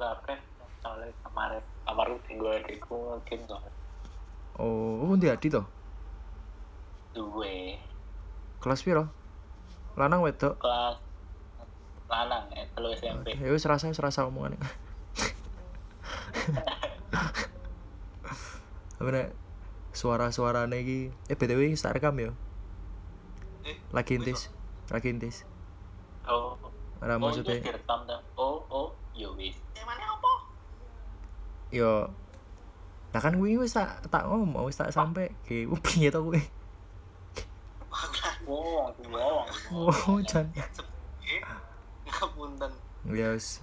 kabeh soalnya kemarin tinggal adikku mungkin kok Oh, oh ndi Adi to? duwe Kelas piro? Lanang wedok. kelas lanang ya telu SMP Ya wis rasa wis rasa omongane. Apa nek suara-suarane iki eh BTW tak rekam ya. Eh, Lagi intis. Lagi intis. oh Ora oh maksudnya oh oh yo wis Emane apa? yo Lah kan kuwi wis tak tak ngomong wis tak sampe ki piye to wow Oh, jan. Eh, ngapunten. Ya wis.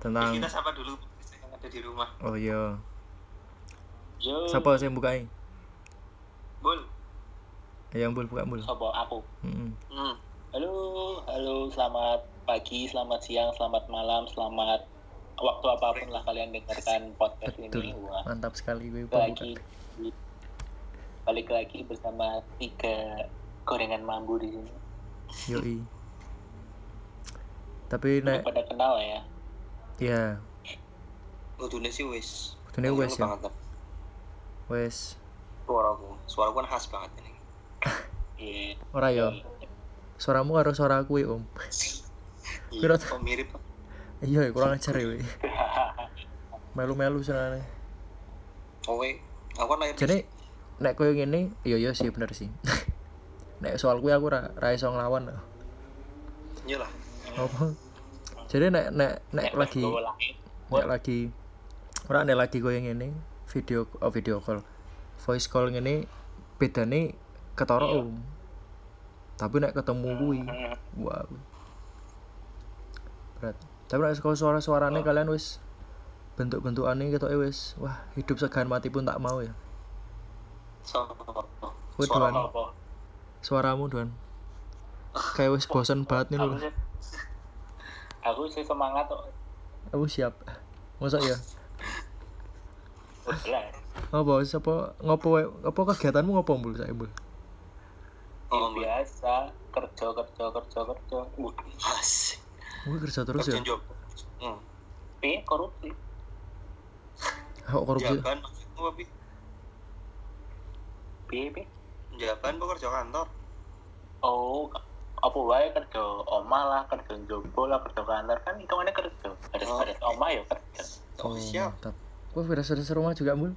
Kita Tentang sapa dulu yang ada di rumah. oh iya. yo Siapa sing bukain? Bul. Yang bul buka bul. Sopo aku Heeh. Hmm. Halo halo selamat pagi selamat siang selamat malam selamat waktu apa pun lah kalian dengarkan podcast ini Betul. wah Mantap sekali kuwi balik lagi balik lagi bersama tiga gorengan mambu di sini Yoi. Tapi udah nek pada kenal ya ya Kudune sih wis. Kudune wis ya. Wes Suaraku. Suaraku kan khas banget ini. iya ora ya. Suaramu karo suara kuwi, Om. Iya, mirip. Iya, ya, kurang ajar ya. Melu-melu senane. Kowe, aku kan lahir di Jadi nek koyo ngene, iya iya sih bener sih. nek soal kuwi aku ra iso nglawan. lho. Iya lah. Apa? Jadi nek nek nek lagi gue lahir nek lagi ora nek lagi koyo ngene, video oh video call. Voice call ngene bedane ketara Iya. Om. Tapi nek ketemu kuwi, wah. Berat. Tapi nek saka suara-suarane Oh. kalian wis bentuk-bentukane ketoke wis wah hidup segan mati pun tak mau ya. So, Kowe suara apa Suaramu doan. Kayak wis bosen banget nih sih aku sih semangat kok Aku siap. Masa ya? Apa apa ngopo apa kegiatanmu ngopo mbul mbul? Oh, biasa kerja kerja kerja kerja Asik. Gue kerja terus ya. Kerjaan job. Hmm. Pi, korupsi Kok korupsi? Jaban maksudmu apa? Pi, pi. Jaban apa kerja kantor? oh apa wae kerja omah lah kerja jobo lah kerja kantor kan hitungannya kerja beres beres omah ya kerja Oh, siap. mantap. Gue beres-beres rumah juga mbul.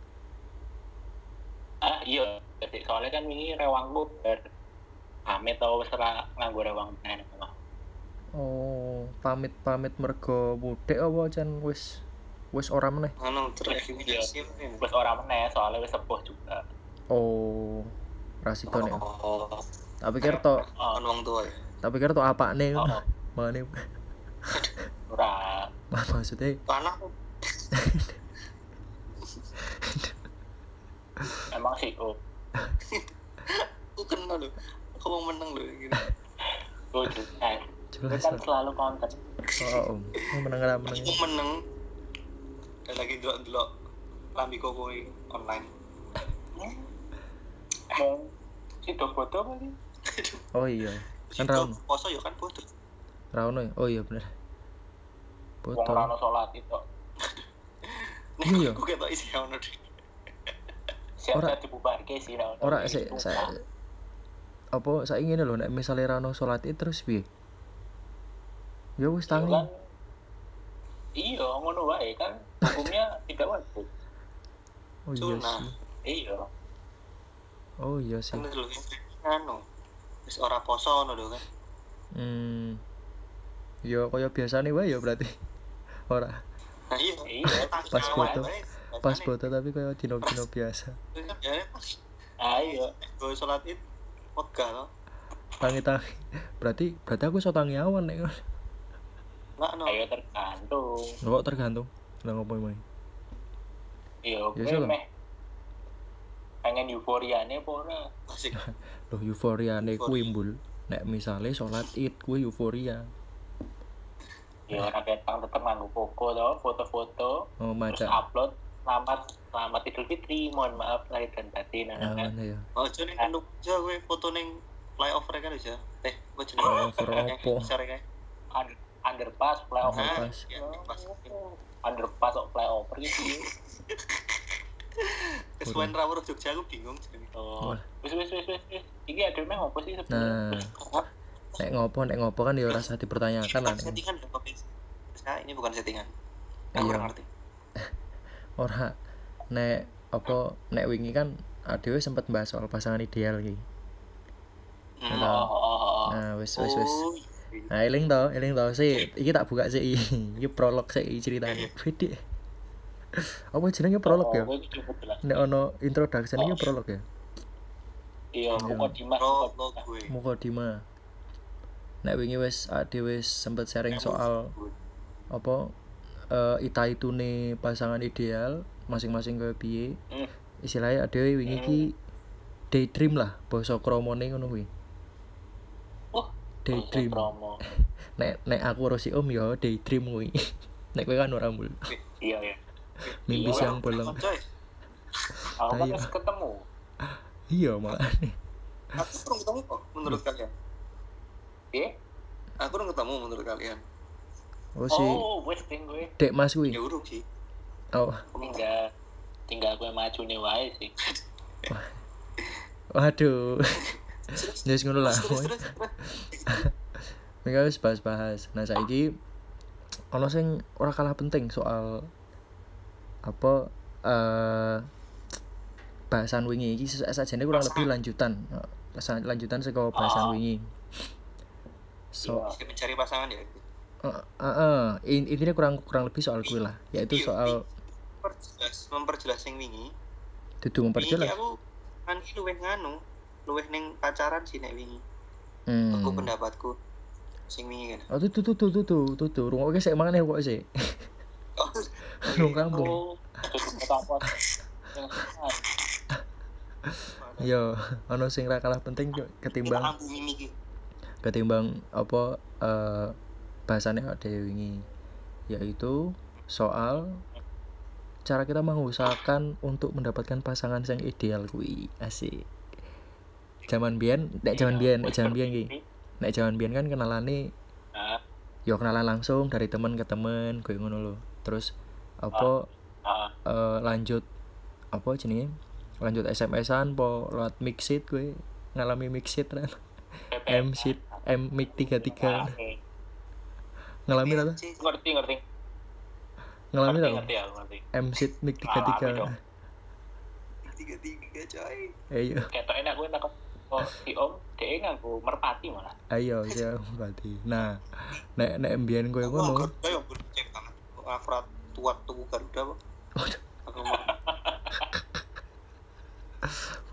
ah iya soalnya kan ini rewangku ber pamit tau wis ora nganggo rewang meneh Oh, pamit-pamit mergo mudik apa jan wis wis ora meneh. Anu terefiliasi apa ini? wis ora meneh soalnya wis sepuh juga Oh, rasiko nih. Oh, Tak pikir to, oh, kan wong tua ya. tak pikir to apa nih? oh, Mane ora maksudnya Anak emang sih oh aku kenal loh. Aku mau menang loh gitu. oh jelas itu kan selalu konten Oh, om. Mau menang ora menang. Aku menang. Dan lagi delok-delok lambi koko online. emang si foto kali Oh iya. Kan Rauno. Poso ya kan foto. Rauno ya? Oh iya bener. wong Foto. rano sholat itu Iya, iya. Aku ketok isi ono deh. siapa Ora- dibubarke sih Rano. Ora Itu, sik Pak. saya apa saya ingin lho nek misalnya Rano salat Id terus piye? Ya wis Iya tangi. kan iya ngono wae kan hukumnya tidak wajib Oh iya sih. iya Oh iya sih. Kan dulu anu. Wis ora poso ono lho kan. Hmm. Ya kaya biasane wae ya berarti. Ora. Nah iya. iya Pas foto. Pas foto tapi kaya dino-dino biasa. Ayo gue sholat id wegah loh. Tangi-tangi. Berarti berarti aku iso tangi awan nek. Enggak no. ayo tergantung Kok tergantung. Lah ngopo emang? iya Ya, gue sih, meh pengen euforianya apa ora Asik. Loh euforiane kuwi mbul. Nek misale salat Id kuwi euforia. ya ora ketang tetep nganggo koko to foto-foto Oh terus upload selamat selamat idul fitri mohon maaf lahir dan batin nah, kan awan ya. Oh, jadi anu aja gue foto neng flyover kan bisa. Eh, gue jadi. Flyover opo? Sore. Aduh, underpass flyover Underpass. Ya, pas. underpass kok flyover gitu Kesuwen rawuh Jogja aku bingung jadi. oh wis wis wis wis wis. iki ada meh apa sih Nah, sebenarnya nek ngopo nek ngopo kan ya rasa dipertanyakan lah. Settingan ya, Pak. Nah, ini bukan settingan. Aku Iya. kurang ngerti. Ora nek apa nek wingi kan adewe sempat bahas soal pasangan ideal iki. Hmm. Nah, oh, oh, oh. Nah, wis wis wis. Oh, iya. Nah, eling to, eling to sih. Iki tak buka sih. Iki prolog sih ceritanya. Widi. Apa jenenge prolog ya? Oh. Nek ono introduction iki prolog ya. Iya, lo gue. Mukadimah. Nek wingi wis ade wis sempet sharing soal apa eh ita itune pasangan ideal masing-masing kaya piye. Hmm. Istilahnya ade wingi iki daydream lah basa kromone ngono kuwi. Oh, Daydream. promo. Nek nek aku karo si Om ya daydream kuwi. nek kowe kan ora mbul. Iya, iya. Mimpi Iya, siang bolong. Coy, Aku kan harus ketemu. Iya makane. aku kurang ketemu kok menurut kalian. Iya? Aku kurang ketemu menurut kalian. Oh si Oh, wes ting gue. Dek Mas kuwi. Ya urung sih. Oh, Tinggal tinggal gue maju nih wae sih. waduh. Wis ngono lah. Mereka wis bahas-bahas. Nah, saiki ono sing ora kalah penting soal apa eh bahasan wingi iki sajane kurang lebih lanjutan. Lanjutan saka bahasan wingi. So, Bisa mencari pasangan ya. Eh, eh, in- intinya kurang kurang lebih soal kuwi lah, yaitu Iya, soal memperjelas memperjelas yang wingi. dudu Wingi memperjelas. aku kan iki luwih nganu, luwih ning pacaran sih nek wingi. Hmm. Aku pendapatku sing wingi kan. Oh, tuh tuh tuh tuh tuh tuh tuh tuh rungokke sik mangane kok sik. Oh, Rung kampung. Oh, Yo, ono sing ra kalah penting ketimbang ini ketimbang apa bahasannya ada wingi yaitu soal cara kita mengusahakan untuk mendapatkan pasangan yang ideal kuwi. Asik. Zaman biyen nek zaman biyen nek zaman biyen ki nek zaman biyen kan kenalane Nah, yo kenalan langsung dari teman ke teman kayak ngono lho. Terus apa eh, lanjut apa jenenge? Lanjut SMS-an po lewat mixit gue ngalami mixit kan M sheet M mic 33 ngalamin apa? Ngerti ngerti ngalamin ngerti, apa? ngerti, ya, ngerti. MC mic ah, tiga tiga tiga tiga coy. Ayo. Kata enak gue enak. Oh si om dia gue merpati malah. Ayo iya, merpati. Nah nek nek ambien gue gue mau ayo yang cek tangan. Afrat tuat tubuh garuda bang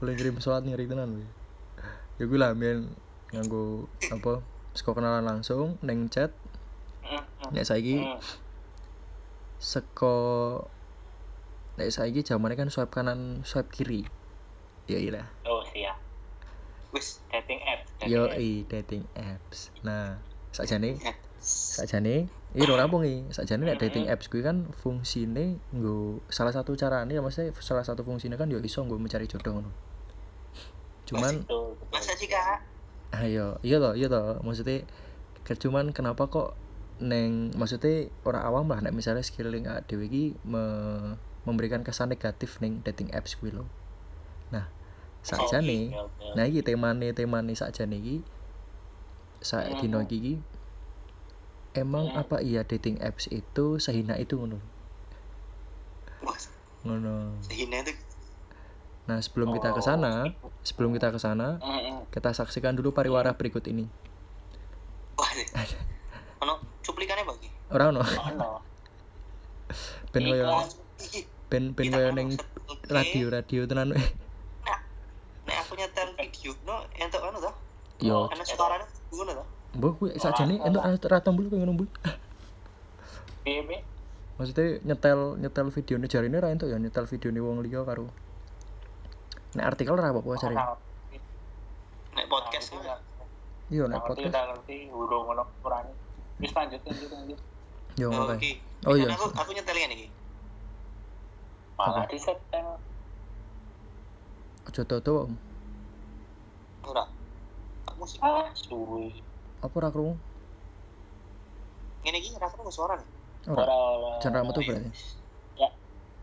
boleh kirim pesawat nih Ritenan, gue ya gue lah ambien nganggu apa sekolah kenalan langsung neng chat nek saiki hmm. seko nek saiki zamane kan swipe kanan swipe kiri ya iya Oh, siap. wis Dating apps. yo i dating apps nah sakjane sakjane iki ora rampung iki sakjane nek dating apps kuwi kan fungsine nggo salah satu carane ya maksudnya salah satu fungsine kan yo iso nggo mencari jodoh ngono cuman. Masa sih kak? ayo iya toh iya toh maksudnya cuman kenapa kok neng maksudnya orang awam lah nek misalnya skilling dhewe iki me- memberikan kesan negatif neng dating apps kuwi lho nah sakjane Oke, oke, oke. Nah iki temane temane sakjane iki sak Hmm. dino iki iki, emang Hmm. apa iya dating apps itu sehina itu ngono ngono sehina itu nah sebelum kita ke Oh. sana sebelum kita ke sana Hmm, hmm. kita saksikan dulu pariwara berikut ini. Cuplikannya bagi. ora ono. Ono. ben koyo ben ben Kita koyo ning set- radio radio tenan Nek aku nyetel video no entuk anu toh? yo. Ana suaranya ngono toh? mbok kuwi sakjane entuk ra tombol koyo ngono mbul Piye, maksudnya nyetel nyetel videone jarine ra entuk ya nyetel videone wong liya karo. Nek artikel ra apa-apa jare. Nek podcast Nah, mah. iya nek podcast. udah ngerti, urung ngono kurang. Wis lanjut, lanjut, lanjut. yo Oh, oke oke. Oh, iya. Aku aku nyetelin iki. Malah Apa? di setting. aja toto Om. Ora. Aku musik. Ah, suwi. apa ora krungu Ngene iki suara nih. ora Jangan metu berarti. Ya,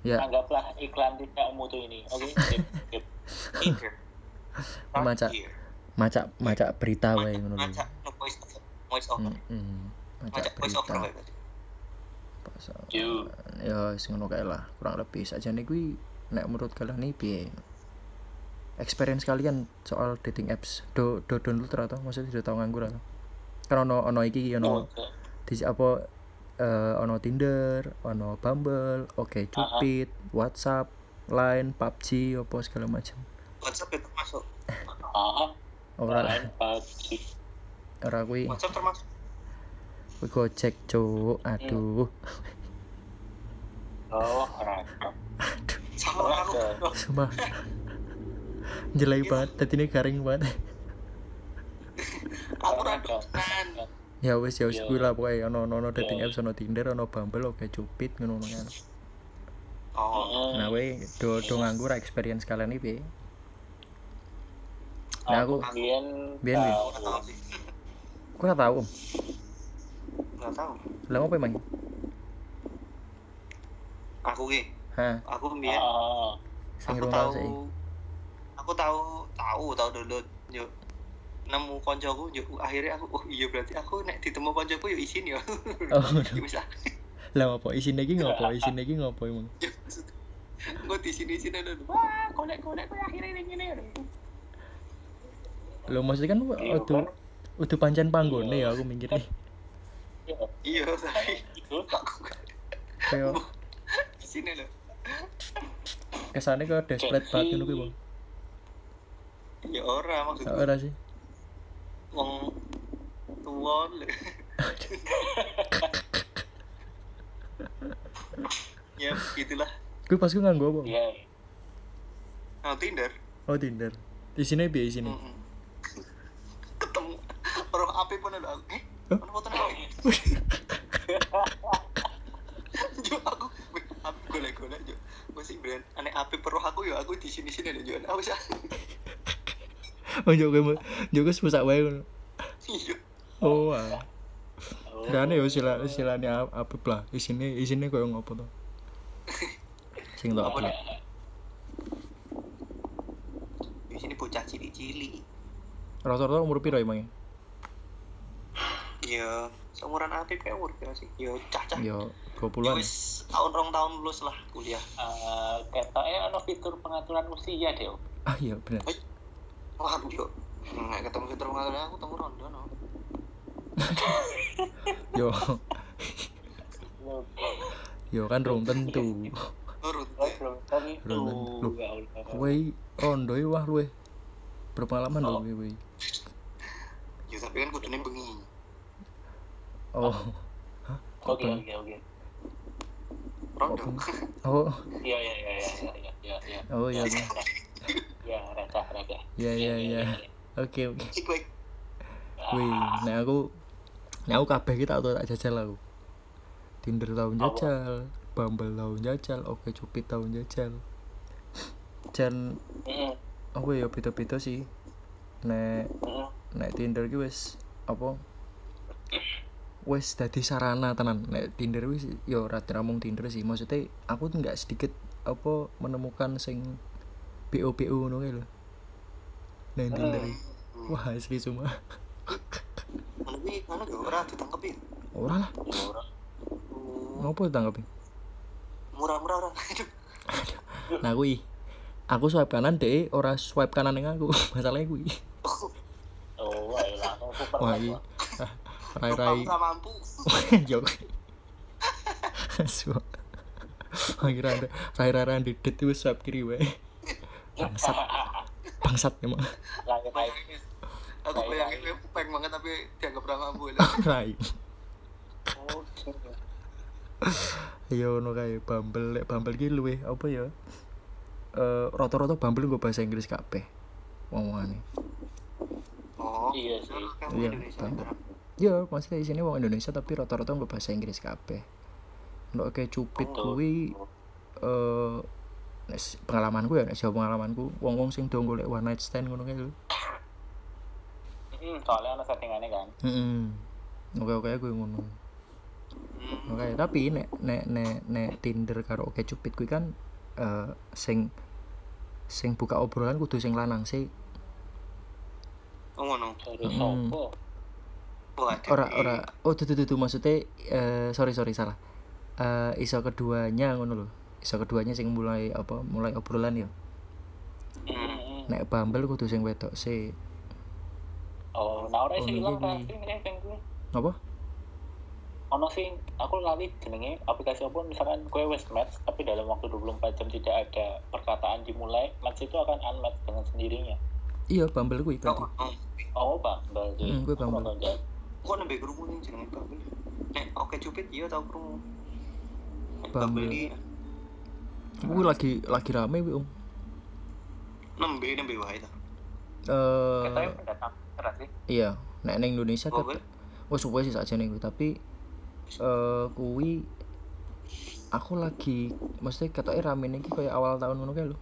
ya anggaplah iklan tidak mutu ini. Oke, skip, skip. Tinder. Maca. Iya. maca maca berita wae ngono Maca lho no voice over. Voice over. Heeh. maca Over berita. Yo. ya wis ngono kae lah. Kurang lebih sajane kuwi nek menurut kalian nih piye? Experience kalian soal dating apps. Do do download to maksudnya do tau nganggur to kan ono ono iki ono Oke. di apa eh, ono Tinder ono Bumble oke Cupid WhatsApp Line PUBG apa segala macam. WhatsApp itu termasuk. Ah, ora. Lain PUBG. ora kuwi. WhatsApp termasuk. Gojek cuk aduh Oh, random. Sama jelek banget tadi ini garing banget Aku random kan. ya wis ya wis Iya. kuwi lah pokoke ono ono ono dating Iya. apps ono Tinder ono Bumble oke Cupid ngono ngono kan Oh. nah we do do nganggur experience kalian iki piye? Nah, aku- Biyen Biyen. Aku ora tau Om? Nggak tahu. Lah apa emang? Aku ki, Hah, aku mbiyen Ah, sing aku tahu sih. aku tahu tahu tahu download yuk nemu koncoku yuk akhirnya aku oh iya berarti aku nek ditemu koncoku yuk isin ya Oh, Ya bisa lah apa isine iki ngopo? Isine iki ngopo emang? gue di sini sini dulu wah kolek kolek kolek akhirnya ini gini Lo maksudnya kan Iya, udah kan? udah pancen panggone ya aku mikir nih. Iya. iya saya Itu aku Kayak di sini loh kesane kok desperate banget kuwi, Bang. ya ora maksudku Ora sih. wong tua lho. ya gitulah Kuwi pas ku nganggo apa? Iya. nah Tinder Oh, Tinder. Isine piye isine? Mm-mm. ketemu roh api pun ada aku eh mana foto Jo aku aku golek golek Jo masih brand aneh api peroh aku ya aku di sini sini ada Jo aku sih Oh, yo kowe yo wis pusak wae ngono. iya Oh, ah. Oh. Dan ya sila silane apa lah. Isine isine koyo ngopo to? Sing upload. nih? di sini bocah cilik-cilik Rata-rata umur piro emangnya? Ya seumuran api kayak umur berapa sih ya cacah Yo ya 20-an. wis tahun rong tahun lulus lah kuliah Eh, ketoknya ono fitur pengaturan usia deh. Om. Ah iya bener. waduh yo nggak ketemu fitur pengaturan aku ketemu rondo no Yo yo kan rong tentu. turun Oh, tentu. Belum tentu. Ya. Kowe rondo wah luwe berpengalaman Oh. kowe. ya tapi kan kudune bengi Oh. Oke, oke, oke. rondo Oh, Iya, iya, iya, iya, iya, iya, iya. oh iya. iya. Ya, receh, receh. Iya iya iya. Oke oke. Wih, nek aku nek aku kabeh iki tak jajal aku. Tinder tau jajal, Bumble tau jajal, Oke Cupid tau jajal. Jan apa ya beda-beda sih. Nek nek Tinder ki wis apa wis dadi sarana tenan. Nek Tinder wis ya ora namung Tinder sih. Maksudnya aku tuh nggak sedikit apa menemukan sing BO BO ngono kae lho. Nang Tinder iki. wah asli semua bi, mana gak ora ditangkep ya? ora lah. Ya, ora. Ngopo ditanggapi Murah-murah ora. Nah kuwi aku swipe kanan deh ora swipe kanan yang aku. Masalahnya kuwi Oh, aku wah lah, iki Pak. Rai rai mampu. yo Suwa. Akhirnya ada rai rai rai di det itu swipe kiri wae bangsat bangsat emang Langit air. Bayangin. Aku bayangin dia peng banget tapi dianggap ra mampu. rai Oh, gitu. yo no kayak Bumble lek Bumble ki luwe apa ya eh rata-rata Bumble gue bahasa Inggris kabeh ngomongane Oh. Iya sih. Iya. Bumble. Ya maksudnya di sini wong Indonesia tapi rata-rata gue bahasa Inggris kabeh Nek kayak cupid Betul. kuwi eh s- pengalamanku ya nek jauh pengalamanku wong-wong sing do golek one night stand ngono kae lho Mm, soalnya kan. heeh oke oke gue ngono Hmm. Oke, tapi nek nek nek nek Tinder karo Oke Cupid kuwi kan eh sing sing buka obrolan kudu sing lanang sih. Oh ngono. Terus Hmm. Oh, Ora di- ora oh tuh tuh tuh maksudnya eh sorry sorry salah. Eh iso keduanya ngono lho. Iso keduanya sing mulai apa mulai obrolan ya. Hmm. Nek Bumble kudu sing wedok sih. Oh, nah ora Oh, sih ilang ini. kan sing sing kuwi. Apa? Ono sing aku lali jenenge aplikasi apa misalkan kowe wis match tapi dalam waktu 24 jam tidak ada perkataan dimulai, match itu akan unmatch dengan sendirinya. Iya Bumble Oh, berarti. oh. Oh, Mbak. Hmm, Aku Bumble. Kok nembe krungu ning jenenge Bumble? Nek oke cupid iya tau krungu. Bumble. Iki Kuwi lagi lagi rame kuwi Om. nembe nembe wae ta. Katanya Eh pendatang keras sih. iya, nek ning Indonesia Oh, ket wis suwe sih sakjane kuwi tapi eh kuwi aku lagi mesti ketoke rame iki kayak awal tahun ngono kae lho.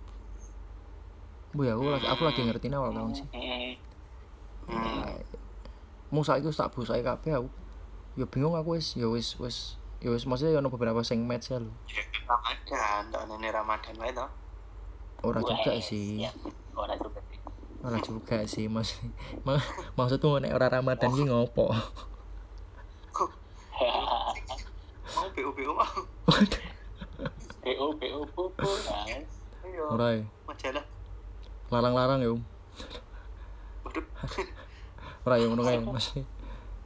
Bu ya aku lagi aku lagi ngerti awal tahun sih. Hmm. Mau saiki wis tak busake kabeh aku. Ya bingung aku wis ya wis wis ya wis maksudnya ya ono beberapa sing match ya lho. Ya, Ramadan, tak nene Ramadan wae to. Ora juga sih. iya. Ora juga sih. Ora juga sih mas. Ma, maksudku nek ora Ramadan ki ngopo? Mau BO BO mau. BO BO buku kan. Ayo. Ora ya. Majalah. Larang-larang ya, Om. Waduh. Ora ya ngono kae maksudnya.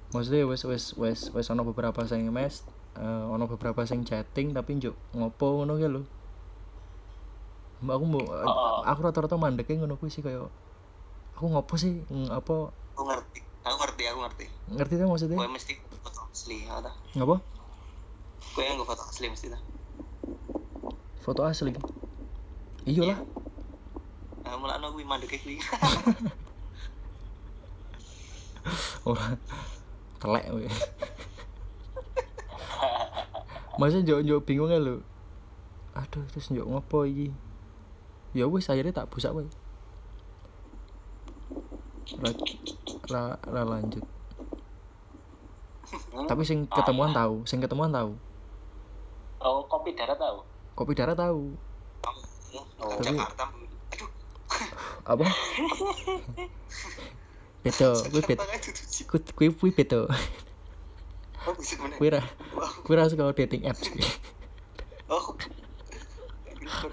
Maksudnya wis wis wis wis ono beberapa sing match, eh, ono beberapa sing chatting tapi njuk ngopo ngono ki lho. Mbak aku mau Oh. aku rata-rata mandeke ngono kuwi sih kaya aku ngopo sih ng- apa Aku ngerti. Aku ngerti, aku ngerti. ngerti tuh maksudnya Kowe mesti foto asli, ya ta. ngapa Kowe yang foto asli mesti ta. foto asli iya lah Nah, mulakno kuwi mandeke kuwi. ora telek kowe Masih njuk njuk bingung ya lho. Aduh, terus njuk ngopo iki? Ya wis akhirnya tak busak wae. Ra, ra, ra lanjut. Tapi sing ketemuan tahu, sing ketemuan tahu. Oh, kopi darah tahu. Kopi darah tahu. Oh, Tapi- Jakarta. Aduh, Apa? Beto, kuwi sih. kuwi kuwi. Oh, meneh. Kuwi ra, Wow. kuwi ra suka dating apps kuwi. Oh.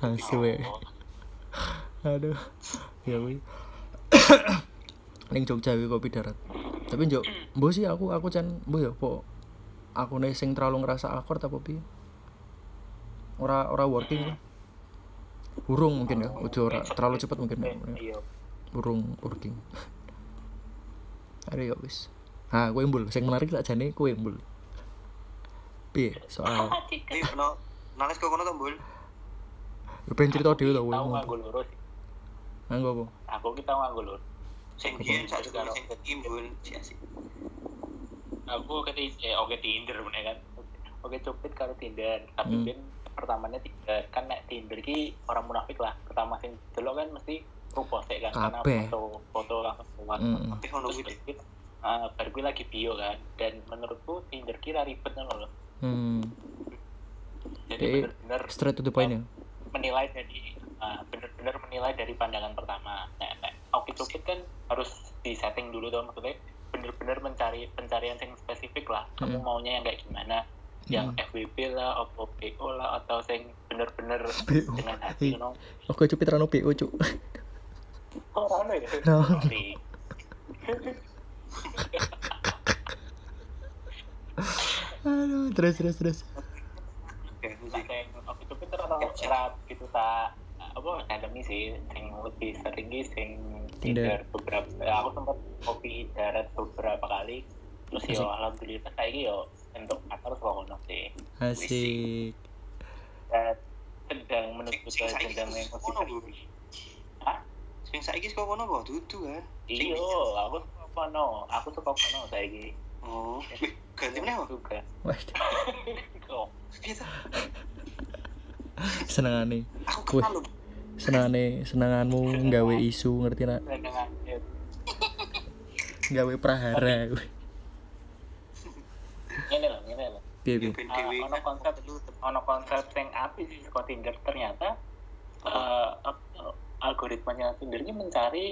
Asu wae. Aduh. Ya kuwi. Ning Jogja kuwi kopi darat. Tapi njuk, mbok sih aku aku can mbok ya po aku nih sing terlalu ngerasa akord apa piye? Ora ora working? Burung mungkin ya, ojo ora terlalu cepat mungkin ya. Iya. Burung working. Ayo ya wis. Ah, kowe mbul, sing menarik tak jane kowe mbul. Piye soal pernah nangis kok kono to, Bul? ya pengen cerita dhewe to kowe. Tahu nganggo loro sih. Nganggo apa? Aku kita nganggo loro. Sing biyen sak Karo- sing dadi Bul, si asik. Aku keti eh oke Tinder bener kan. Oke cupid karo Tinder. Tapi Hmm. ben pertamanya Tinder kan nek Tinder ki orang munafik lah. Pertama sing delok kan mesti sik kan karena foto foto langsung kuat. Mm. Tapi ono Terus kuwi. berarti, ah, baru gue lagi bio kan dan menurutku Tinder kira ribet ngono loh. Hmm. Jadi bener-bener Straight to the point ya. menilai dari ah, bener-bener menilai dari pandangan pertama. Nah, nah oke cupid kan harus di setting dulu tuh maksudnya bener-bener mencari pencarian yang spesifik lah. Kamu Mm. maunya yang kayak gimana? Yang Mm. FWB lah, Oppo PO lah, atau yang bener-bener dengan hati, you know? Oke, cupit rano PO, cuk. Oh, rano ya? No. Sorry. Aduh, terus terus terus. Yang oke cupid terlalu rap gitu tak apa academy sih yang lebih sering sih sing Tinder. Tinder beberapa ya, aku sempat kopi darat beberapa kali terus yo alhamdulillah kayak yo untuk atas kono sih Asik. dan sedang menuju ke jenjang yang kok lebih kono, Bul? serius Hah? Sing saiki kok kono apa? Dudu kan. iyo aku suka kono aku suka kono saiki Oh, ganti meneh kok. juga Piye ta? senengane. Aku kenal. Senengane, senenganmu nggawe isu, ngerti nak? dengan ya, Nggawe prahara. ini loh ini loh piye piye Ah, ono konsep ono konsep yang api sih saka Tinder ternyata eh, apa, algoritmanya Tinder ini mencari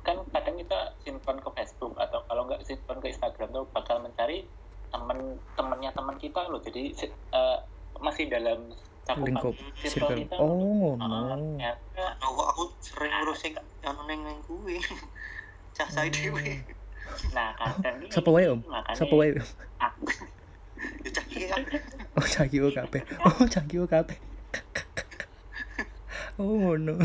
kan kadang kita simpan ke Facebook atau kalau nggak simpan ke Instagram tuh bakal mencari temen temennya teman kita loh. Jadi eh, masih dalam cakupan lingkup circle kita oh Ah, ngono. Ternyata Nah, kok aku sering ngurus sing anu neng neng kuwi. Cah saya dhewe. nah kadang ini Sapa wae, Om? sapa wae aku. Ya cah iki kan. oh oh kabeh oh oh kabeh. Oh ngono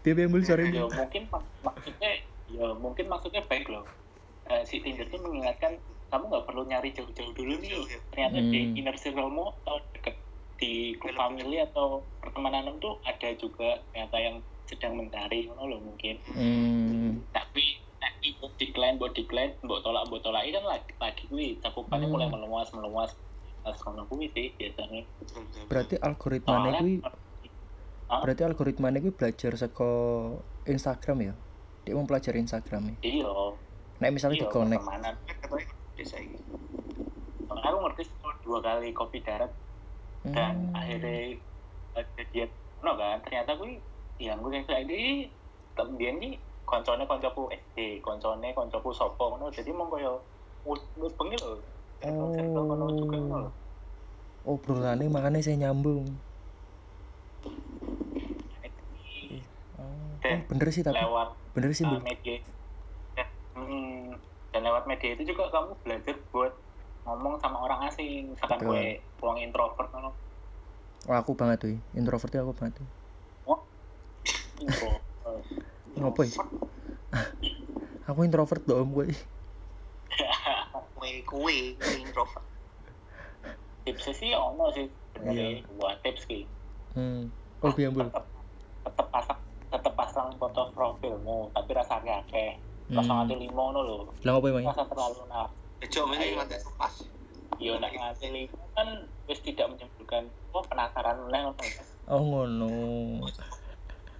piye piye mbul sore ya mungkin mak- maksudnya ya mungkin maksudnya baik loh. Eh, si Tinder tuh mengingatkan kamu nggak perlu nyari jauh-jauh dulu nih iya. ternyata di Hmm. inner circle-mu atau deket di grup family atau pertemanan tuh ada juga ternyata yang sedang mencari ngono loh mungkin. Hmm. Tapi tapi buat decline buat decline buat tolak buat tolak kan lagi lagi kuwi cakupannya Hmm. mulai meluas meluas pas ngono kuwi sih biasanya. Berarti algoritmane kuwi Hah? berarti algoritmane kuwi belajar saka Instagram ya dia mempelajari Instagram ya iya nek misalnya di connect iki. aku ngerti dua kali kopi darat dan Hmm. akhirnya ada dia no kan ternyata gue yang gue kayak ini kemudian nih koncone koncoku SD koncone koncoku sopo no jadi mau koyo wis bengi lho Oh. circle kono juga ngono lho. makanya saya nyambung oh, Dan oh, bener sih tapi lewat bener sih uh, media. Dan, hmm, dan lewat media itu juga kamu belajar buat ngomong sama orang asing. Misalkan Betul. gue uang introvert no oh, aku banget tuh introvertnya aku banget tuh introvert. Ngopo ya? aku introvert dong gue kowe introvert. tipsnya sih ono sih Iya. buat tips ki hmm. oh biar bul tetap tetap pasang tetap pasang foto profilmu tapi rasa akeh kosong hmm. ati limo no lho. Lah apa emang rasa terlalu nah Bejo meneh Ayo. nganti pas. yo nak ngasih limo kan wis tidak menimbulkan oh penasaran meneh ngono. Oh ngono.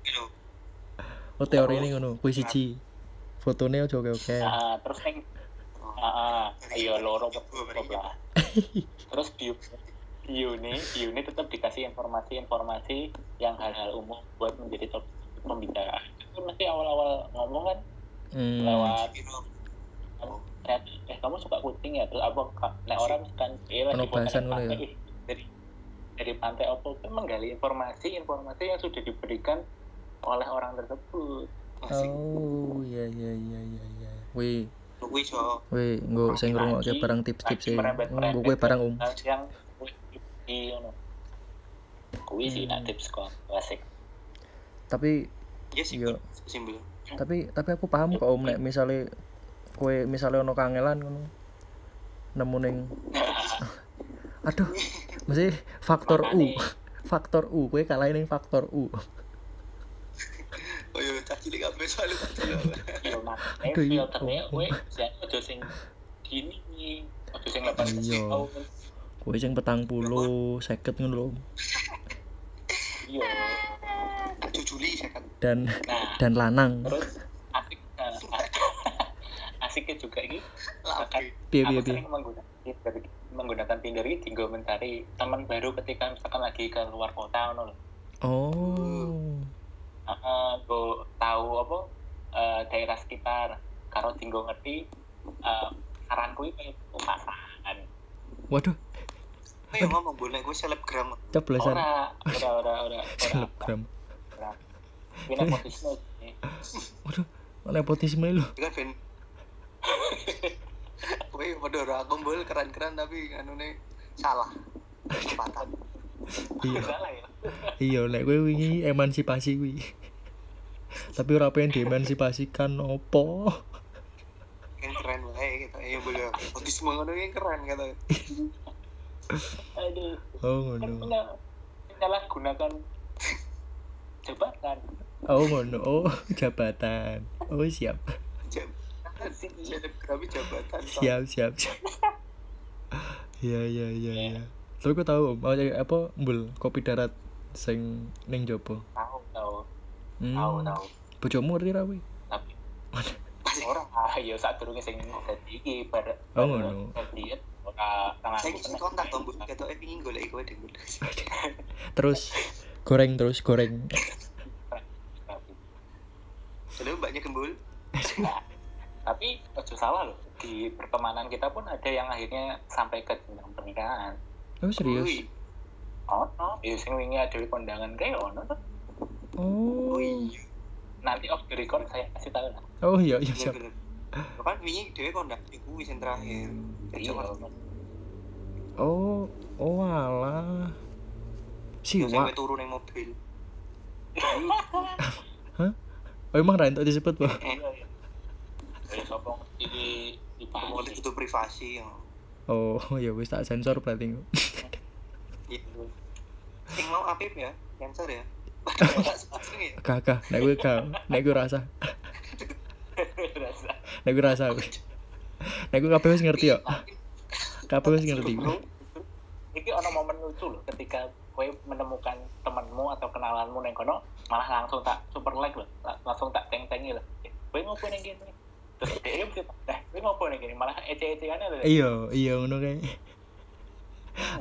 Gitu. oh teori ini ngono kuwi siji. Fotonya oke oke oke nah terus neng ah ah, iya loro lah terus bio bio nih bio nih tetap dikasih informasi-informasi yang hal-hal umum buat menjadi topik pembicaraan itu mesti awal-awal ngomong kan hmm. lewat ternyata, eh kamu suka kucing ya terus Kak? nah orang kan eh lagi ngono ya? pantai, ih, dari dari pantai apa kan menggali informasi informasi yang sudah diberikan oleh orang tersebut Asik. oh iya iya iya iya iya wih Kuwi so. wih nggo sing ngrungokke Lagi- barang tips-tips e nggo kowe barang um yang di kuwi sih nak Hmm. tips kok asik tapi Ya sih. Iya. Simpel. tapi tapi aku paham kok om nek misale kowe misale ono kangelan ngono nemu ning aduh mesti faktor U faktor U kowe kalah ning faktor U Oh iya, kabeh yo mak Aduh, iya. filternya kowe sing gini sing 8 Iya. kowe sing petang puluh seket ngono lho iya Tak jujuli saya kan. dan nah dan lanang terus asik nah, asiknya juga ini aku piye piye sering menggunakan Tinder menggunakan Tinder ini tinggal mencari teman baru ketika misalkan lagi ke luar kota ngono lho. oh Heeh, go tahu apa eh, daerah sekitar karo tinggal ngerti eh, saranku iki pasangan. waduh yang ngomong boleh gue selebgram. coblosan Ora, ora, ora, ora, ora. selebgram ora. Ini nepotisme waduh nepotisme Itu kan ben. Kowe padha ora kumpul keren-keren tapi anune salah. Tempatan. iya Salah ya. iya nek kowe wingi emansipasi kuwi tapi ora pengen diemansipasikan opo Kan keren wae gitu. Iya boleh. Autisme ngono ki keren kata. Aduh, oh kan ngono punya menyalahgunakan jabatan. Oh ngono oh jabatan oh siap jabatan. siap siap siap iya iya iya iya tapi kau tahu Om, apa apa mbul kopi darat sing ning jopo Tahu, tahu, hmm. tahu, tahu. bojomu ngerti ra kuwi Tapi orang iya saat durunge sing dadi iki bar Oh, ngono. Saya kontak. Ketok eh pingin golek kowe terus goreng terus goreng Halo, Mbaknya Gembul. tapi ojo salah loh. Di pertemanan kita pun ada yang akhirnya sampai ke jenjang pernikahan. Oh serius? Ui. oh no ya sing wingi ada di kondangan kayak ono tuh. Oh. Oh iya. nanti off the record saya kasih tahu lah. Oh iya iya Iya siap kan wingi? Dhewe kondak. Iku wis yang terakhir. iya. Oh oh alah. Yo siwa sampe turu ning mobil. oh emang ra entuk disebut Pak? Eh, di mau pagi itu privasi ya. oh ya wis tak sensor berarti Iya. Sing mau Apip ya, cancer ya. Kakak nek gue kau nek gue rasa. Nek gue rasa. Nek gue kabeh wis ngerti yo. Kabeh wis ngerti. Iki ono momen lucu loh ketika kowe menemukan temanmu atau kenalanmu neng kono malah langsung tak super like loh. La- langsung tak teng tengi loh. Eh, kowe ngopo neng gini? Terus dia mesti eh kowe ngopo neng gini? Malah ece ece kan loh. Iya iya ngono kayak.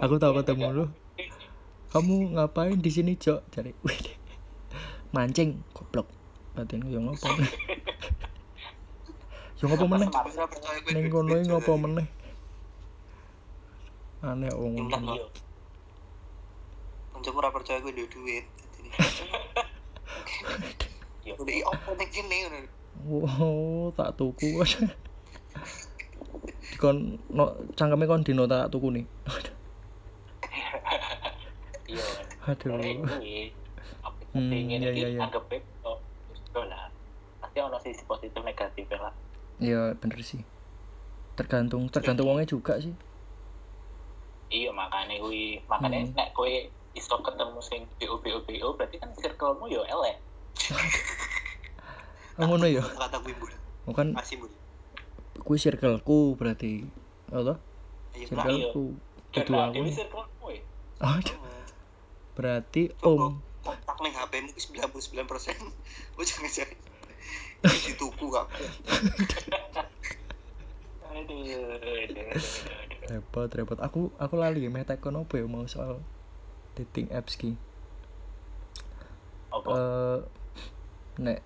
Aku tahu ketemu lu. kamu ngapain di sini cok? Cari. Mancing goblok. Batin yo ngopo? Meneh yo ngopo meneh? Ning kono iki ngopo meneh? Aneh wong Iya Kancaku ora percaya kowe duwe duit. iya Udah i opo kene ngono. wow tak tuku. Kon no cangkeme kon dino tak tuku nih iya. Aduh. Hmm, iya, iya, iki iya. anggap baik oh pasti ono sisi positif negatif lah. Ya bener sih. Tergantung tergantung wongnya juga sih. Iya makanya kuwi. Makanya Hmm. nek kowe iso ketemu sing BO BO BO berarti kan circlemu yo elek oh ngono ya Kata gue bul. bukan Masih bul. ku circleku berarti Mbak. iya. circleku dan kudu nah, aku oh, berarti om kontak ning HP-mu 99%. Lu jangan jangan. Ini dituku kak. aduh aduh, aduh, aduh. repot repot aku aku lali meh tekon apa ya mau soal dating apps ki apa eh nek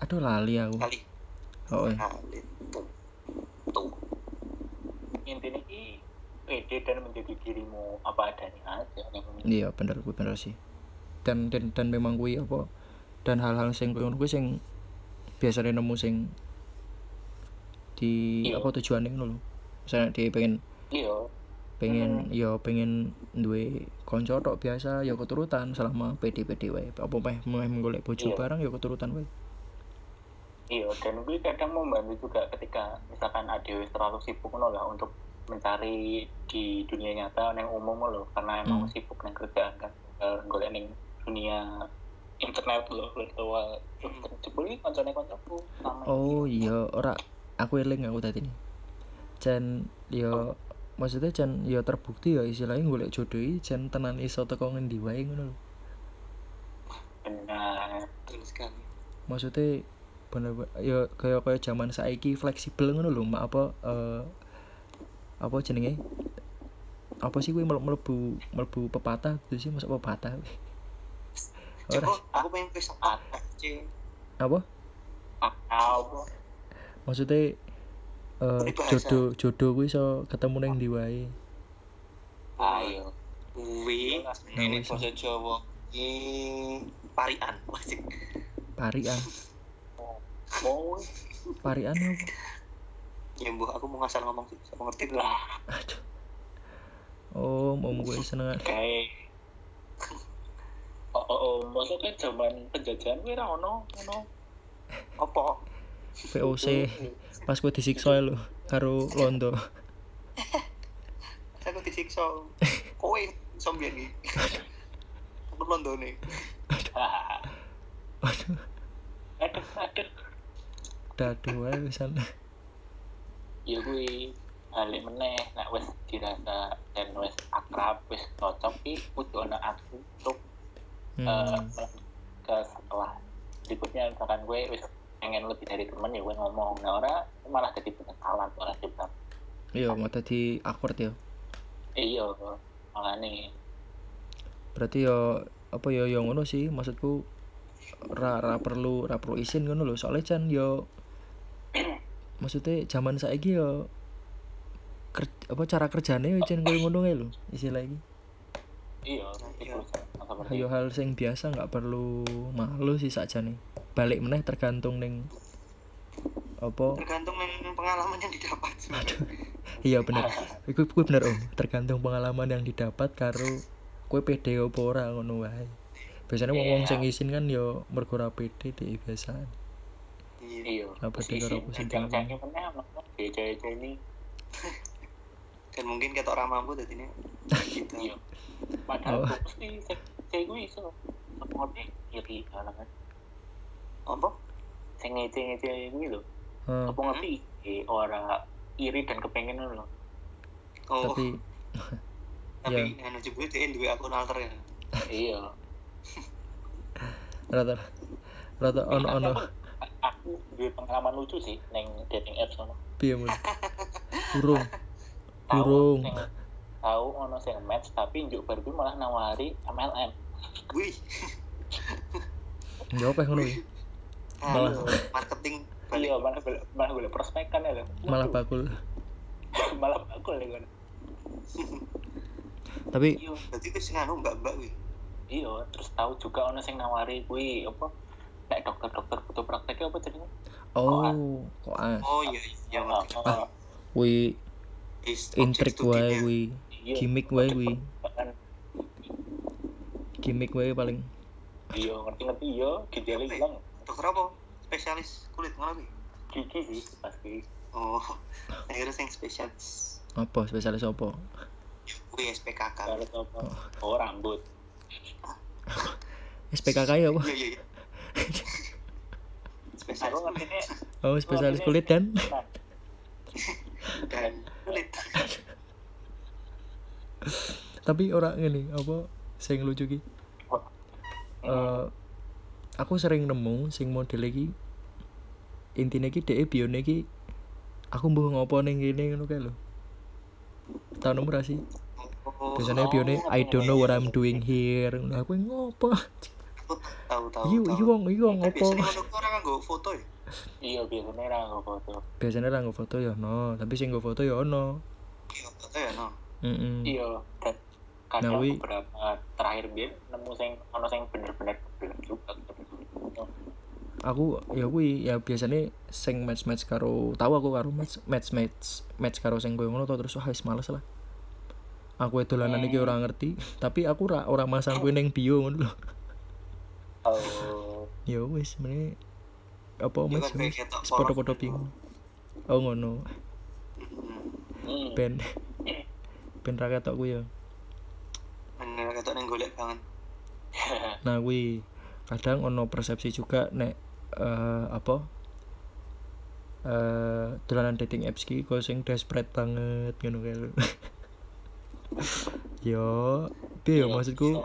aduh lali aku Kali. oh eh. Kali. Tuh. intinya ki pede dan menjadi dirimu apa adanya aja iya bener gue bener sih dan dan dan memang gue apa dan hal-hal sing ngono kuwi sing biasanya nemu sing di Iya. apa tujuannya ngono lho misalnya dia pengen iya pengen ya pengen duwe konco tok biasa ya keturutan selama PD-PD wae. Apa meh meh golek bojo Iya. bareng ya keturutan wae. Iya dan gue kadang membantu juga ketika misalkan adewe terlalu sibuk ngono lah untuk mencari di dunia nyata yang umum loh karena emang Hmm. sibuk nang kerjaan kan Eh, golek ning dunia internet loh virtual. Hmm. jebul iki koncone koncoku oh iya ora aku eling aku tadi Jan ya maksudnya Jan ya terbukti ya istilahnya golek jodoh Jan tenan iso teko ngendi wae ngono lho. Benar Betul sekali. maksudnya bener ya kayak kayak zaman saiki fleksibel ngono lho mak apa eh apa jenenge? Apa sih gue mlebu mlebu pepatah gitu sih masuk pepatah. Ora. aku pengen ke C. apa? Apa? Maksudnya eh jodoh jodoh gue iso ketemu neng di wae? Ayo Kuwi Nah, ini bahasa Jawa parian. Wajib. parian? Oh parian apa? Ya mbah aku mau ngasal ngomong sih, saya ngerti lah. Aduh. Oh om gue seneng. Kayak oh oh, oh maksudnya zaman penjajahan gue ra ono ono Apa? VOC pas gue disiksa lho karo londo Aku disiksa. Kowe zombie iki. Aku londone. aduh aduh aduh daduh wae pisan ya gue balik meneh nek wis dirasa dan wis akrab wis cocok iki kudu ana aku untuk hmm. ke setelah berikutnya misalkan gue wis pengen lebih dari temen ya gue ngomong. Nah orang malah jadi penyesalan malah juga iya mau tadi awkward ya. Iya malah nih. Berarti ya apa ya yang ngono sih maksudku ra ra perlu ra perlu izin ngono lho. Soalnya kan yo maksudnya zaman saiki yo ker, apa cara kerjane yo jan koyo ngono ae lho istilah iki iya. Iya. ayo hal sing biasa nggak perlu malu sih sakjane balik meneh tergantung ning apa? Tergantung dengan pengalaman yang didapat iya bener. Iku iku bener om. Tergantung pengalaman yang didapat karo kue pede apa ora ngono wae. Biasanya wong wong sing izin kan yo mergo ora pede deh biasa iya. Iya. Apa dia karo aku sing ini. Dan mungkin kata orang mampu tadi ini. Gitu iya. Padahal Oh. mesti saya saya gue iso. Semuanya iri kalangan apa saya ngece ngece ini loh Hah, apa ngerti eh, orang iri dan kepengen loh. Oh. Tapi tapi anu jebule dia dua akun alter ya? Iya. Rata rata ono ono Aku- duwe pengalaman lucu sih neng dating apps ono. Piye mun? Burung. sing- tahu ono sing match tapi njuk baru kuwi malah nawari MLM wih. Ya apa ngono iki Malah- anu, marketing balik. Iya malah boleh malah boleh prospekan ya lho. malah bakul. Malah bakul ya kan tapi iya. Berarti itu sing anu mbak mbak wih iya terus tahu juga ono sing nawari kuwi apa? Nek dokter-dokter butuh prakteknya apa jadinya oh kok ah oh iya iya ngerti. Ah, wi Is intrik wae studinya. wi iya. Gimmick wae wi Bahkan, gimmick wae paling. Iya ngerti-ngerti iya. Gejala hilang dokter apa? Spesialis kulit ngono gigi sih pasti. Oh akhirnya yang spesialis. Apa? Spesialis apa? Wih SPKK kalau apa? Oh. Rambut. SPKK ya apa? Iya iya iya. Spesialis kulit oh spesialis kulit dan? Dan kulit. Tapi orang ini apa? Sing lucu ki. Eh aku sering nemu sing model iki. Intine ki dhek bione ki aku mbuh ngopo ning kene ngono kae lho. Tau nemu ra sih? Oh biasanya bione I don't know what I'm doing here. Aku ngopo? Tahu tahu iki tahu. iki wong iki wong Tapi ngopo? orang nganggo foto ya? Iya biasanya ra nggo foto. Biasanya ra nggo foto ya no tapi sing nggo foto ya ono. Iya foto ya no iya dan kadang Nah, wi- beberapa terakhir biar nemu sing ono sing bener-bener belum juga aku ya kuwi ya biasanya sing match match karo tahu aku karo match match match match karo sing koyo ngono terus wah wis males lah. Aku e dolanan iki ora ngerti tapi aku ora ora masang kuwi ning bio ngono lho. Oh. Ya wis meneh apa match polos. bingung. Oh ngono. Hmm. hmm. ben ben ra ketok kuwi ya bener ketok neng golek banget. Nah kuwi kadang ono persepsi juga nek eh apa? Eh dolanan dating apps ki kok sing desperate banget ngono kae lho. yo piye yo maksudku?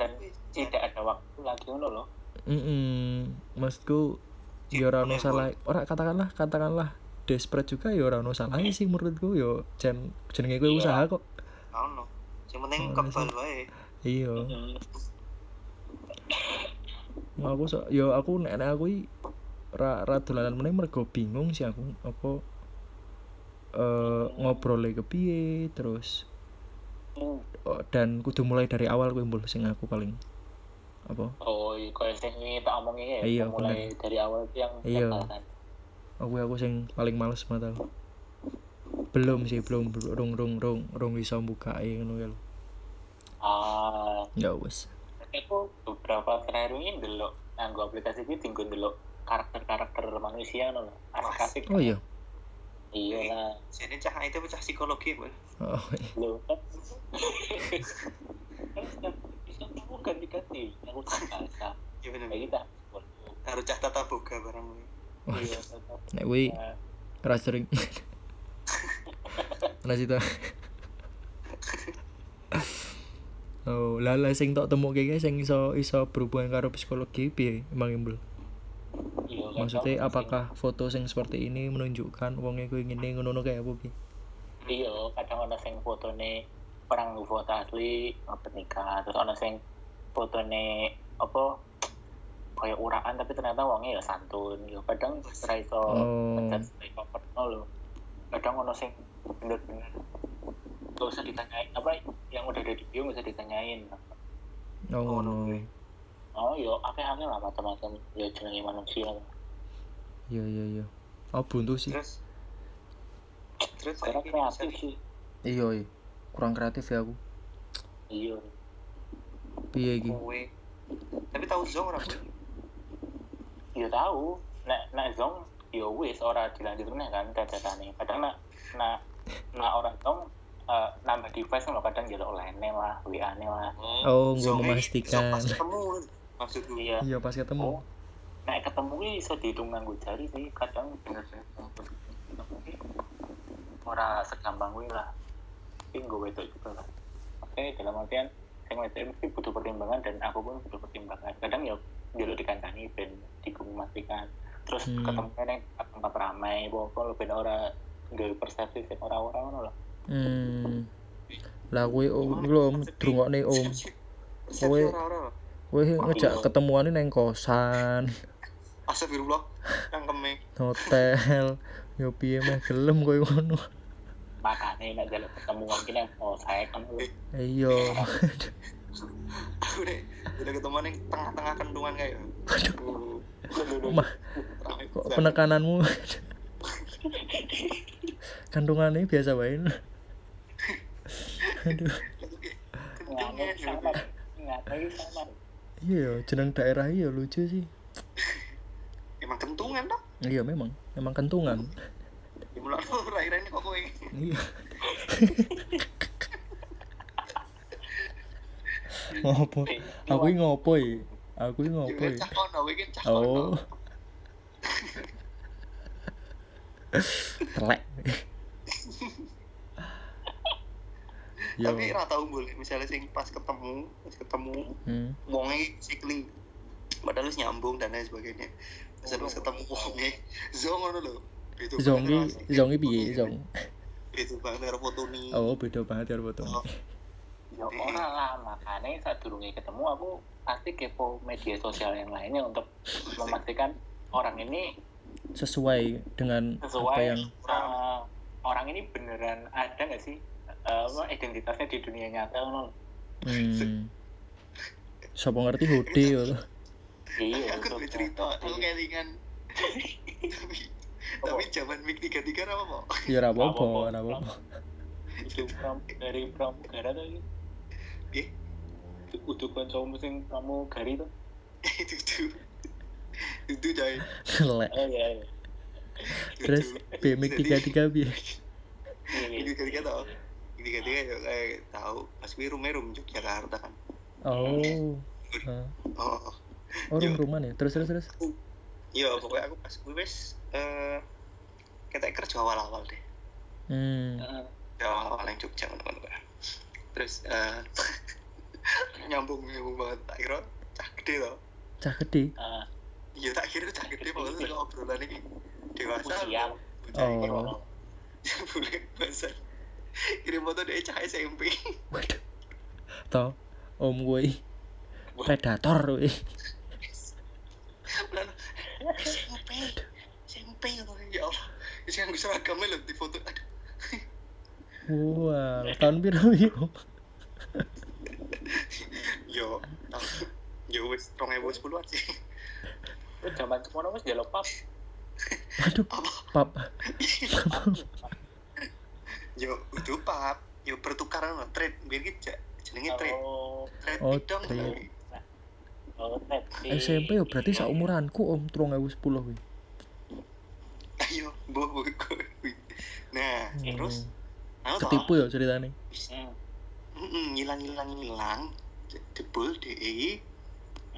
dan tidak ada waktu lagi ngono loh mm maksudku ya ora ono salah ora katakanlah katakanlah desperate juga ora ono salah sih menurutku yo jan jenenge kowe Iya. usaha kok tau no yang penting Oh, kebal wae. Iya. Hmm. aku so, yo aku nek nek aku i ra ra dolanan meneh mergo bingung sih aku apa eh ngobrol kepiye terus Hmm. oh, dan kudu mulai dari awal kuwi mbul sing aku paling apa? Oh iya kalau sing tak omongin ya Iya, mulai dari awal itu yang Iya. aku aku sing paling males mata belum sih belum belum. Rung rung rung rung iso buka ngono ya ah. Ya wis. Aku beberapa terakhir ini delok nganggo aplikasi ini tinggal delok karakter-karakter manusia no asik-asik. Oh iya? Iya. Lah jadi cah itu cah psikologi bu. Oh kan kan bisa kamu ganti-ganti. Aku tak bahasa iya bener. Kita harus cah tata boga barang kuwi. Oh, iya nek kuwi Nah, ra sering ra sita Oh, lah sing tok temu kayak sing iso iso berhubungan karo psikologi piye emang imbul. maksudnya apakah foto sing seperti ini menunjukkan wongnya kuwi ngene ngono kayak apa piye iya kadang ono sing fotone orang foto asli nikah terus ono sing fotone apa kayak uraan tapi ternyata wongnya ya santun ya kadang ora iso Oh. sebagai comfort lho kadang ono sing bener-bener gak usah ditanyain apa yang udah ada di bio gak usah ditanyain. Oh ngono oh yo akeh-akeh lah macam-macam. Ya jenenge manusia. Iya iya iya. Oh buntu sih. Terus? Terus saiki kreatif sih iya iya. Kurang kreatif ya aku. Iya. Piye iki? Tapi tahu zong ora Bu? ya tahu nek nek zong ya wis ora dilanjutkan kan cacatane kadang nak nak nak orang zong eh, nambah device kan kadang jalur lainnya lah WA nya lah. Oh, gua Zongnya memastikan. pas ketemu maksudku iya iya pas ketemu. Oh nek ketemu ki iso dihitung nganggo jari sih kadang. Ki ora segampang kuwi lah. Tapi gue wedok juga lah. Oke dalam artian yang wedok mesti butuh pertimbangan dan aku pun butuh pertimbangan. Kadang ya dulu dikancani ben memastikan terus Hmm. ketemu neng tempat ramai pokoknya ben ora nggak persepsi sing ora-ora ngono lah. Hmm. Lah kuwi om lho om drungokne om. Ora-ora kowe ngejak ketemuan neng kosan. Astagfirullah cangkeme hotel. Yo piye meh gelem kowe ngono. Makanya nek jalur pertemuan kini yang mau saya kan lu iya. Aku deh udah ketemu ning tengah-tengah kandungan kayak. Mah, kok penekananmu kandungannya biasa wae aduh. Iya jeneng daerah iya lucu sih. Emang kentungan dong iya memang. Memang kentungan. Lu ini kok kowe? Iya. Ngopo? Aku ngopo ya aku ngopo iki cah oh. kono telek. Yo tapi ra tau boleh misalnya sing pas ketemu pas ketemu hmm. wonge sikling padahal wis nyambung dan lain sebagainya. Pas pas ketemu wonge zong ngono lho. Itu zongi zongi piye zong? itu banget karo foto nih oh beda banget ya foto Oh. ya ora lah makanya saat durungnya ketemu aku pasti kepo media sosial yang lainnya untuk memastikan orang ini sesuai dengan sesuai apa yang sama orang ini beneran ada nggak sih? Eh, apa identitasnya di dunia nyata ngono hmm. Siapa ngerti hoodie yo iya aku tuh cerita aku kelingan. Tapi tapi zaman mik tiga tiga apa kok ya ora apa-apa itu dari pramugara tuh ini Eh? untuk kancamu sing pramugari tuh. Itu tuh itu coy. Ngelek. oh iya iya. Terus BMX tiga tiga bi. Tiga tiga tau. Tiga tiga ya kayak tahu pas gue rumah rum Yogyakarta kan. Oh. Ah. oh. Oh rum ruman ya? Terus terus terus. Iya pokoknya aku pas gue wes eh kita kerja awal awal deh. Hmm. Heeh. kerja awal awal yang Jogja teman-teman. Terus eh nyambung nyambung banget. Tak kira cah gede loh. Cah gede? Ah, iya tak kira cah gede pokoknya kalau obrolan ini dewasa Usia. Oh. boleh bahasa kirim foto dia cah SMP waduh. Tau om gue predator gue SMP SMP ya Allah. Itu yang gue seragamnya loh di foto. Aduh. Wah tahun biru yo yo tahun yo wes rong ewu sepuluh sih Terus zaman sekolah wis jaluk pap waduh apa? pap. Yo itu pap. Yo pertukaran loh trade biar gitu jenenge trade oh trade Oh, bidang trade. oh SMP yo berarti saumuranku om terong ewu sepuluh gue ayo boh boh nah terus? Anu toh, ketipu ya ceritanya hmm. mm-mm, ngilang ngilang ngilang jebul DE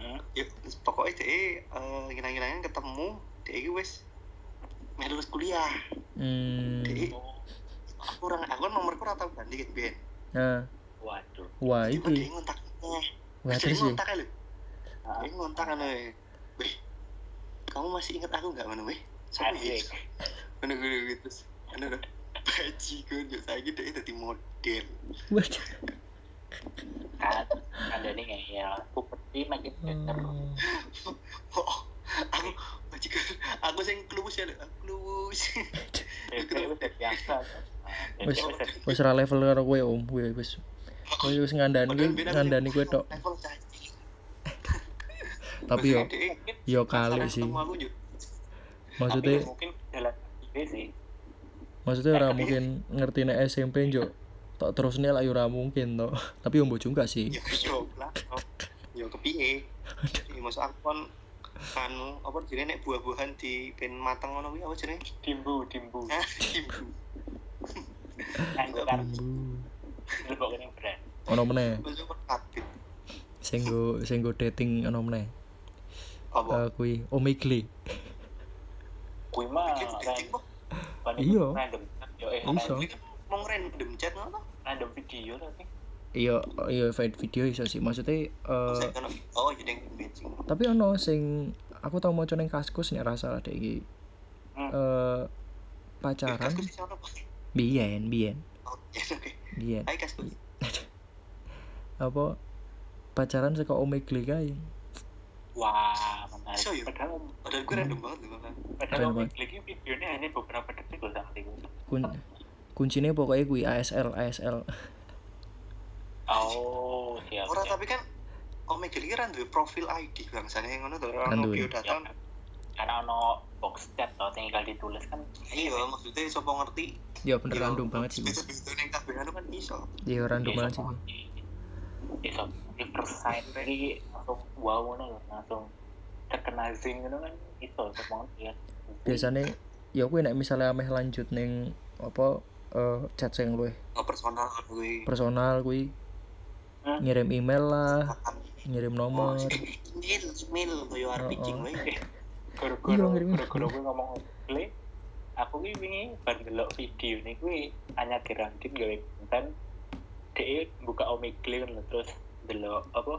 Hmm. ya pokoknya DE uh, ngilang ngilangin ketemu DE wes melu lulus kuliah. Hmm. Oh, aku orang aku kan nomorku rata ganti kan Ben. Nah waduh. Wah iki DE ngontak eh wah terus ya? ngontak ya lho Ah. DE ngontak kan eh weh kamu masih ingat aku nggak mana weh? Siapa ya? Ngono gue gitu. Anu lho. Bajiku yo saiki dhek dadi model. Kan ada nih kayak puberti makin better Hmm. Oh, aku bajiku aku sing klus ya. Bebek udah biasa Wis ra level karo kowe om, kowe wis kowe wis ngandani ngandani kowe tok. Tapi yo yo kali sih. aku. Maksudnya sih maksudnya ora mungkin ngerti nek SMP njuk tok terus nih lah yo ora mungkin to. Tapi yo mbok juga sih. Yo yo lah. Yo kepiye? Iki masuk aku kan anu apa jenenge nek buah-buahan di ben mateng ngono kuwi apa jenenge? dimbu dimbu Hah, ibu. anggur kan lebok yang brand Ono meneh kabeh. sing go sing go dating ono meneh. Apa? Eh, kuwi Omegle. kui mah Iya. random yo eh Iso. Mau random chat ngono. random video tapi Iya, iya vid- video iso sih. Maksudnya eh kan oh jadi matching. tapi ono sing aku tau maca ning kaskus nek ra salah dek iki. Hmm. Eh pacaran Pak. biyen biyen Oh, ya biyen Hai kaskus. apa pacaran saka Omegle kae. wah menarik Iso ya? padahal Padahal gue random banget padahal lagi videonya hanya beberapa detik loh Kun kuncinya pokoknya kuwi ASL ASL. oh siap Ora siap. tapi kan Omega iki kan duwe profil ID bangsane ngono to Kan ono duwe. biodata. Ya, karena ono box chat atau tinggal ditulis kan Iya, maksudnya sapa ngerti. Ya bener Iya, random banget sih. Kabeh anu kan iso. Iya random banget sih. Iso di first sight lagi langsung wow ngono lho, langsung terkena zing ngono kan iso banget ya Biasanya ya kuwi nek misalnya ameh lanjut ning apa eh chat sing luwih Oh, personal kuwi. personal kuwi Hmm. ngirim email lah, ngirim Oh, nomor. email, email koyo RPG Oh, oh. wae. Iya, gara-gara ngirim- gara-gara gue ngomong play aku ki wingi bar ndelok video nih gue hanya garantin gawe konten dia buka omegle kan terus delok apa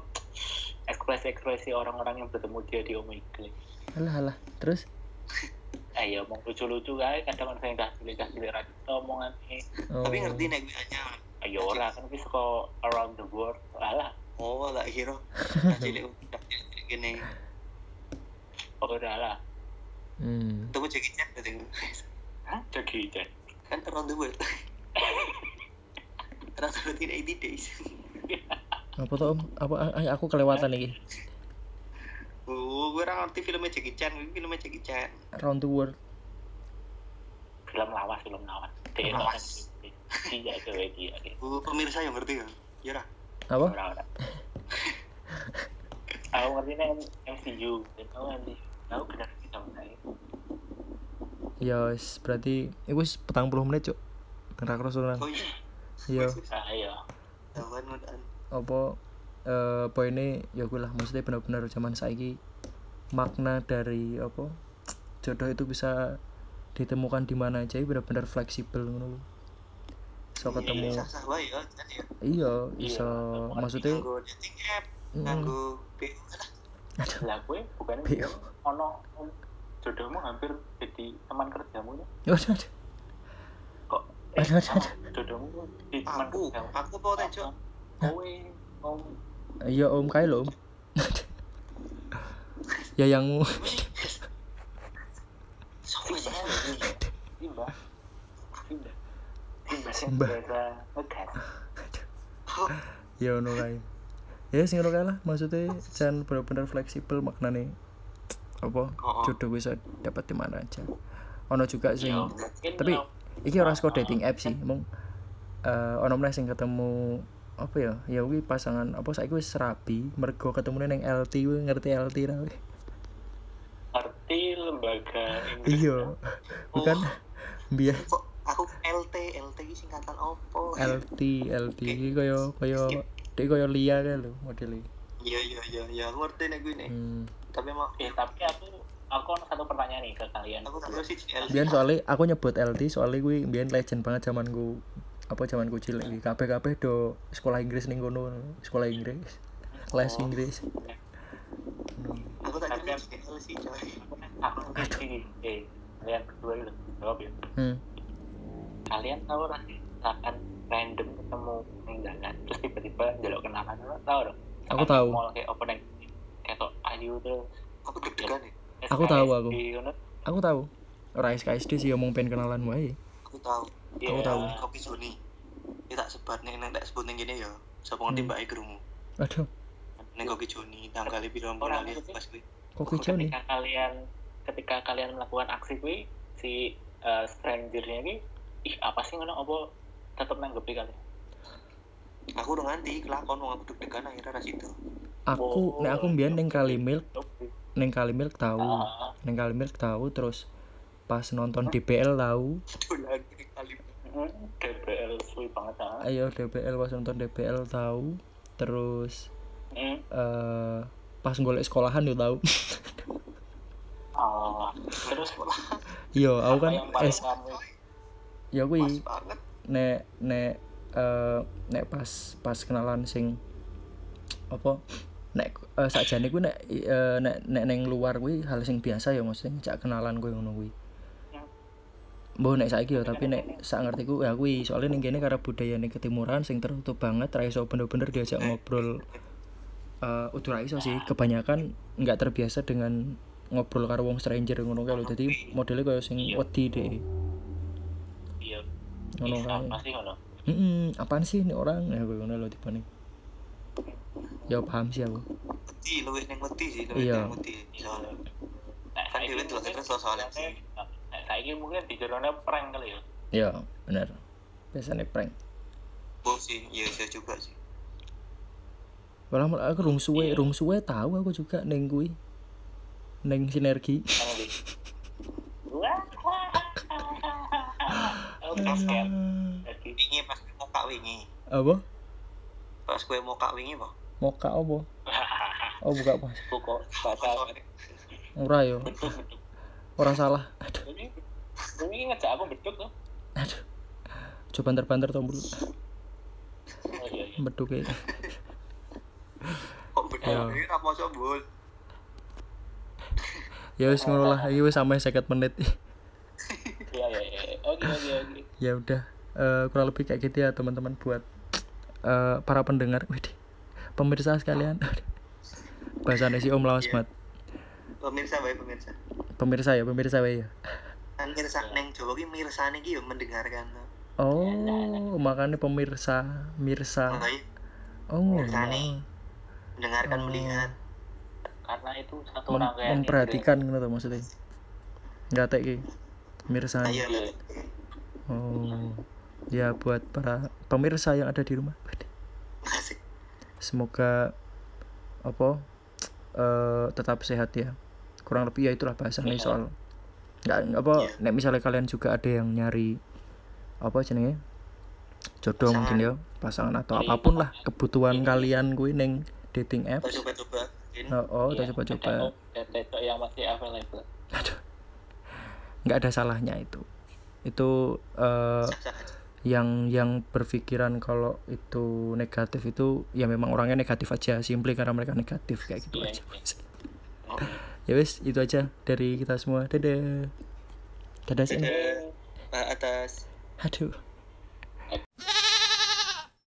ekspresi-ekspresi orang-orang yang bertemu dia di omegle Alah alah. Terus ayo mau lucu-lucu kae kadang ada yang kasih kasih radit omongan oh, Tapi ngerti nek gue hanya ayo ora kan bisa kok around the world alah Oh, tak kira. Cilik cilik gini. ora lah Hmm. Tunggu cek chat berarti. Hah? jadi Kan around the world. Rasa berarti 80 days. Apa tuh Om? Apa ah, aku kelewatan iki. Gue ora ngerti filmnya Jackie Chan, ini filmnya Jackie Chan. Round the world. film lawas film lawas dia Lawas. iya itu dia pemirsa yang ngerti kan? Ya ora. Apa? Ora, ora. Aku ngerti nih MCU, dan aku MCU. Aku benar kita. Ya wis berarti iku wis 40 menit, Cuk. Ora kerusuhan. Oh iya. Iya. Ah iya. Apa eh poinnya ya gue lah maksudnya benar-benar zaman saiki makna dari apa jodoh itu bisa ditemukan di mana aja benar-benar fleksibel ngono lho. so ketemu sah wae ya, ya. iya Iya, iso ketemu maksudnya Nganggo dating app, nganggo BU lah. Lah gue bukan Bio. ono jodohmu hampir jadi teman kerjamu ya. waduh. Kok eh, Aduh, aduh, aduh. jodohmu di teman Aku, kerjamu. aku teh, Cok? Kowe iya om kae lho om. Ya yang ngegas. ya ono kae. Ya sing ngono kae lah maksudnya jangan benar-benar fleksibel maknane apa Oh, jodoh bisa dapat di mana aja. Ono juga sing Ya, mungkin tapi lo- iki ora saka dating app sih mung eh ono meneh sing ketemu apa ya ya kuwi pasangan apa saiki wis rabi mergo ketemu neng LT kuwi ngerti LT kuwi. ngerti lembaga Inggris iya bukan biar Kok aku LT, LT iki singkatan opo? LT LT iki kaya kaya dia kaya Lia kan lho modelnya Iya, iya, iya, iya, aku ngerti nek gue nih. hmm. Tapi emang Eh, tapi aku aku ada satu pertanyaan nih ke kalian. aku tahu sih LT. biar soalnya aku nyebut LT soalnya gue biar legend banget zamanku apa zamanku cilik iki kabeh kabeh do sekolah Inggris ning kono sekolah Inggris. Les Inggris. Aku tak kira sih coy. aku eh kalian berdua itu jawab ya. Hmm. kalian tahu lah misalkan random ketemu yang jalan terus tiba-tiba jaluk kenalan lo tahu dong. Aku tahu. mau kayak opening kayak tok ayu tuh aku deg-degan ya. Aku tahu, aku. Aku tahu. Ora SKSD sih omong pengen kenalan wae. Aku tahu Aku Iya. tahu. kopi Joni ini tak sebar nih neng tak sebut neng gini ya. Siapa ngerti Hmm. mbak Ikrumu aduh. Neng kopi Joni tanggal lebih Orang bulan sih. pas gue kok kicau nih ketika kalian ketika kalian melakukan aksi kuwi si uh, strangernya ini ih apa sih ngono? Apa tetep nanggepi kalian aku udah nganti kelakon wong aku deg-degan akhirnya ras itu aku nek aku mbiyen ning kali milk ning kali milk tahu Ah, ning kali milk tahu terus pas nonton DBL tahu DBL suwi banget ah. ayo DBL pas nonton DBL tahu terus Mm, eh pas golek sekolahan yo tahu ah. terus iya aku apa kan es pas kuwi nek nek eh nek pas pas kenalan sing apa nek uh, sakjane kuwi nek eh, nek nek neng luar kuwi hal sing biasa ya maksudnya ngejak kenalan kuwi ngono kuwi Mbah nek saiki ya tapi nek sak ngertiku ya kuwi. Soalnya ning kene karena budayane ketimuran sing tertutup banget ra iso bener-bener diajak ngobrol. Eh udah iso sih. Kebanyakan nggak terbiasa dengan ngobrol karo wong stranger ngono kae lho. Dadi modelnya kaya sing wedi deh. Iya. Ngono ih, kae. apa sih ngono. Hmm, apaan sih ini orang? Ya gue ngono lho tipe nih. Ya paham sih aku. wedi luwih neng wedi sih luwih Iya. neng wedi. Soalnya Nah, Kan dhewe delok mungkin- terus soalnya sih. Saiki mungkin di jerone prank kali ya Ya, bener. Biasanya prank. bos sih iya iya juga sih Walau malah aku rung suwe, Iya. rung suwe tahu aku juga neng kui. Neng sinergi. Wah Oh. Jadi, wingi pas gue mau kak wingi Apa? pas gue mau kak wingi apa Moka apa? Oh buka pas. pokok batal Ora yo. Beduk beduk Ora salah. Aduh, ini ini ngejak aku beduk tuh. Aduh. Coba banter-banter tombol oh iya iya. Beduk kayak. kok Iya. ini apa bol Ya wis ngono lah, iki wis sampai 50 menit. iya iya iya. Oke oke oke. Ya udah. Eh, kurang lebih kayak gitu ya teman-teman buat eh, para pendengar. Widih, pemirsa sekalian. Bahasanya si Om Lawas Mat pemirsa baik pemirsa pemirsa ya pemirsa ya. Kan mirsa neng Jawa ki mirsa nih yo mendengarkan oh makanya pemirsa mirsa. Oh Mirsa nih. ngono. mendengarkan Oh. melihat. Karena itu satu Mem- rangkaian memperhatikan gitu tuh maksudnya. Nggak tek ki mirsa ayo Iya. oh ya buat para pemirsa yang ada di rumah. Semoga apa eh tetap sehat ya kurang lebih ya itulah bahasannya Iya. soal nggak apa Iya. nek misalnya kalian juga ada yang nyari apa jenenge? Jodoh Pasangan. mungkin ya pasangan atau Iya. apa pun lah kebutuhan kalian gue neng dating apps. Coba-coba oh, oh Iya, coba-coba yang masih available. Aduh. Nggak ada salahnya itu. Itu aja yang yang berpikiran kalau itu negatif itu ya memang orangnya negatif aja simply karena mereka negatif kayak gitu Iya, aja Oke ya wes itu aja dari kita semua. Dadah. Dadah sini nah, atas. Aduh.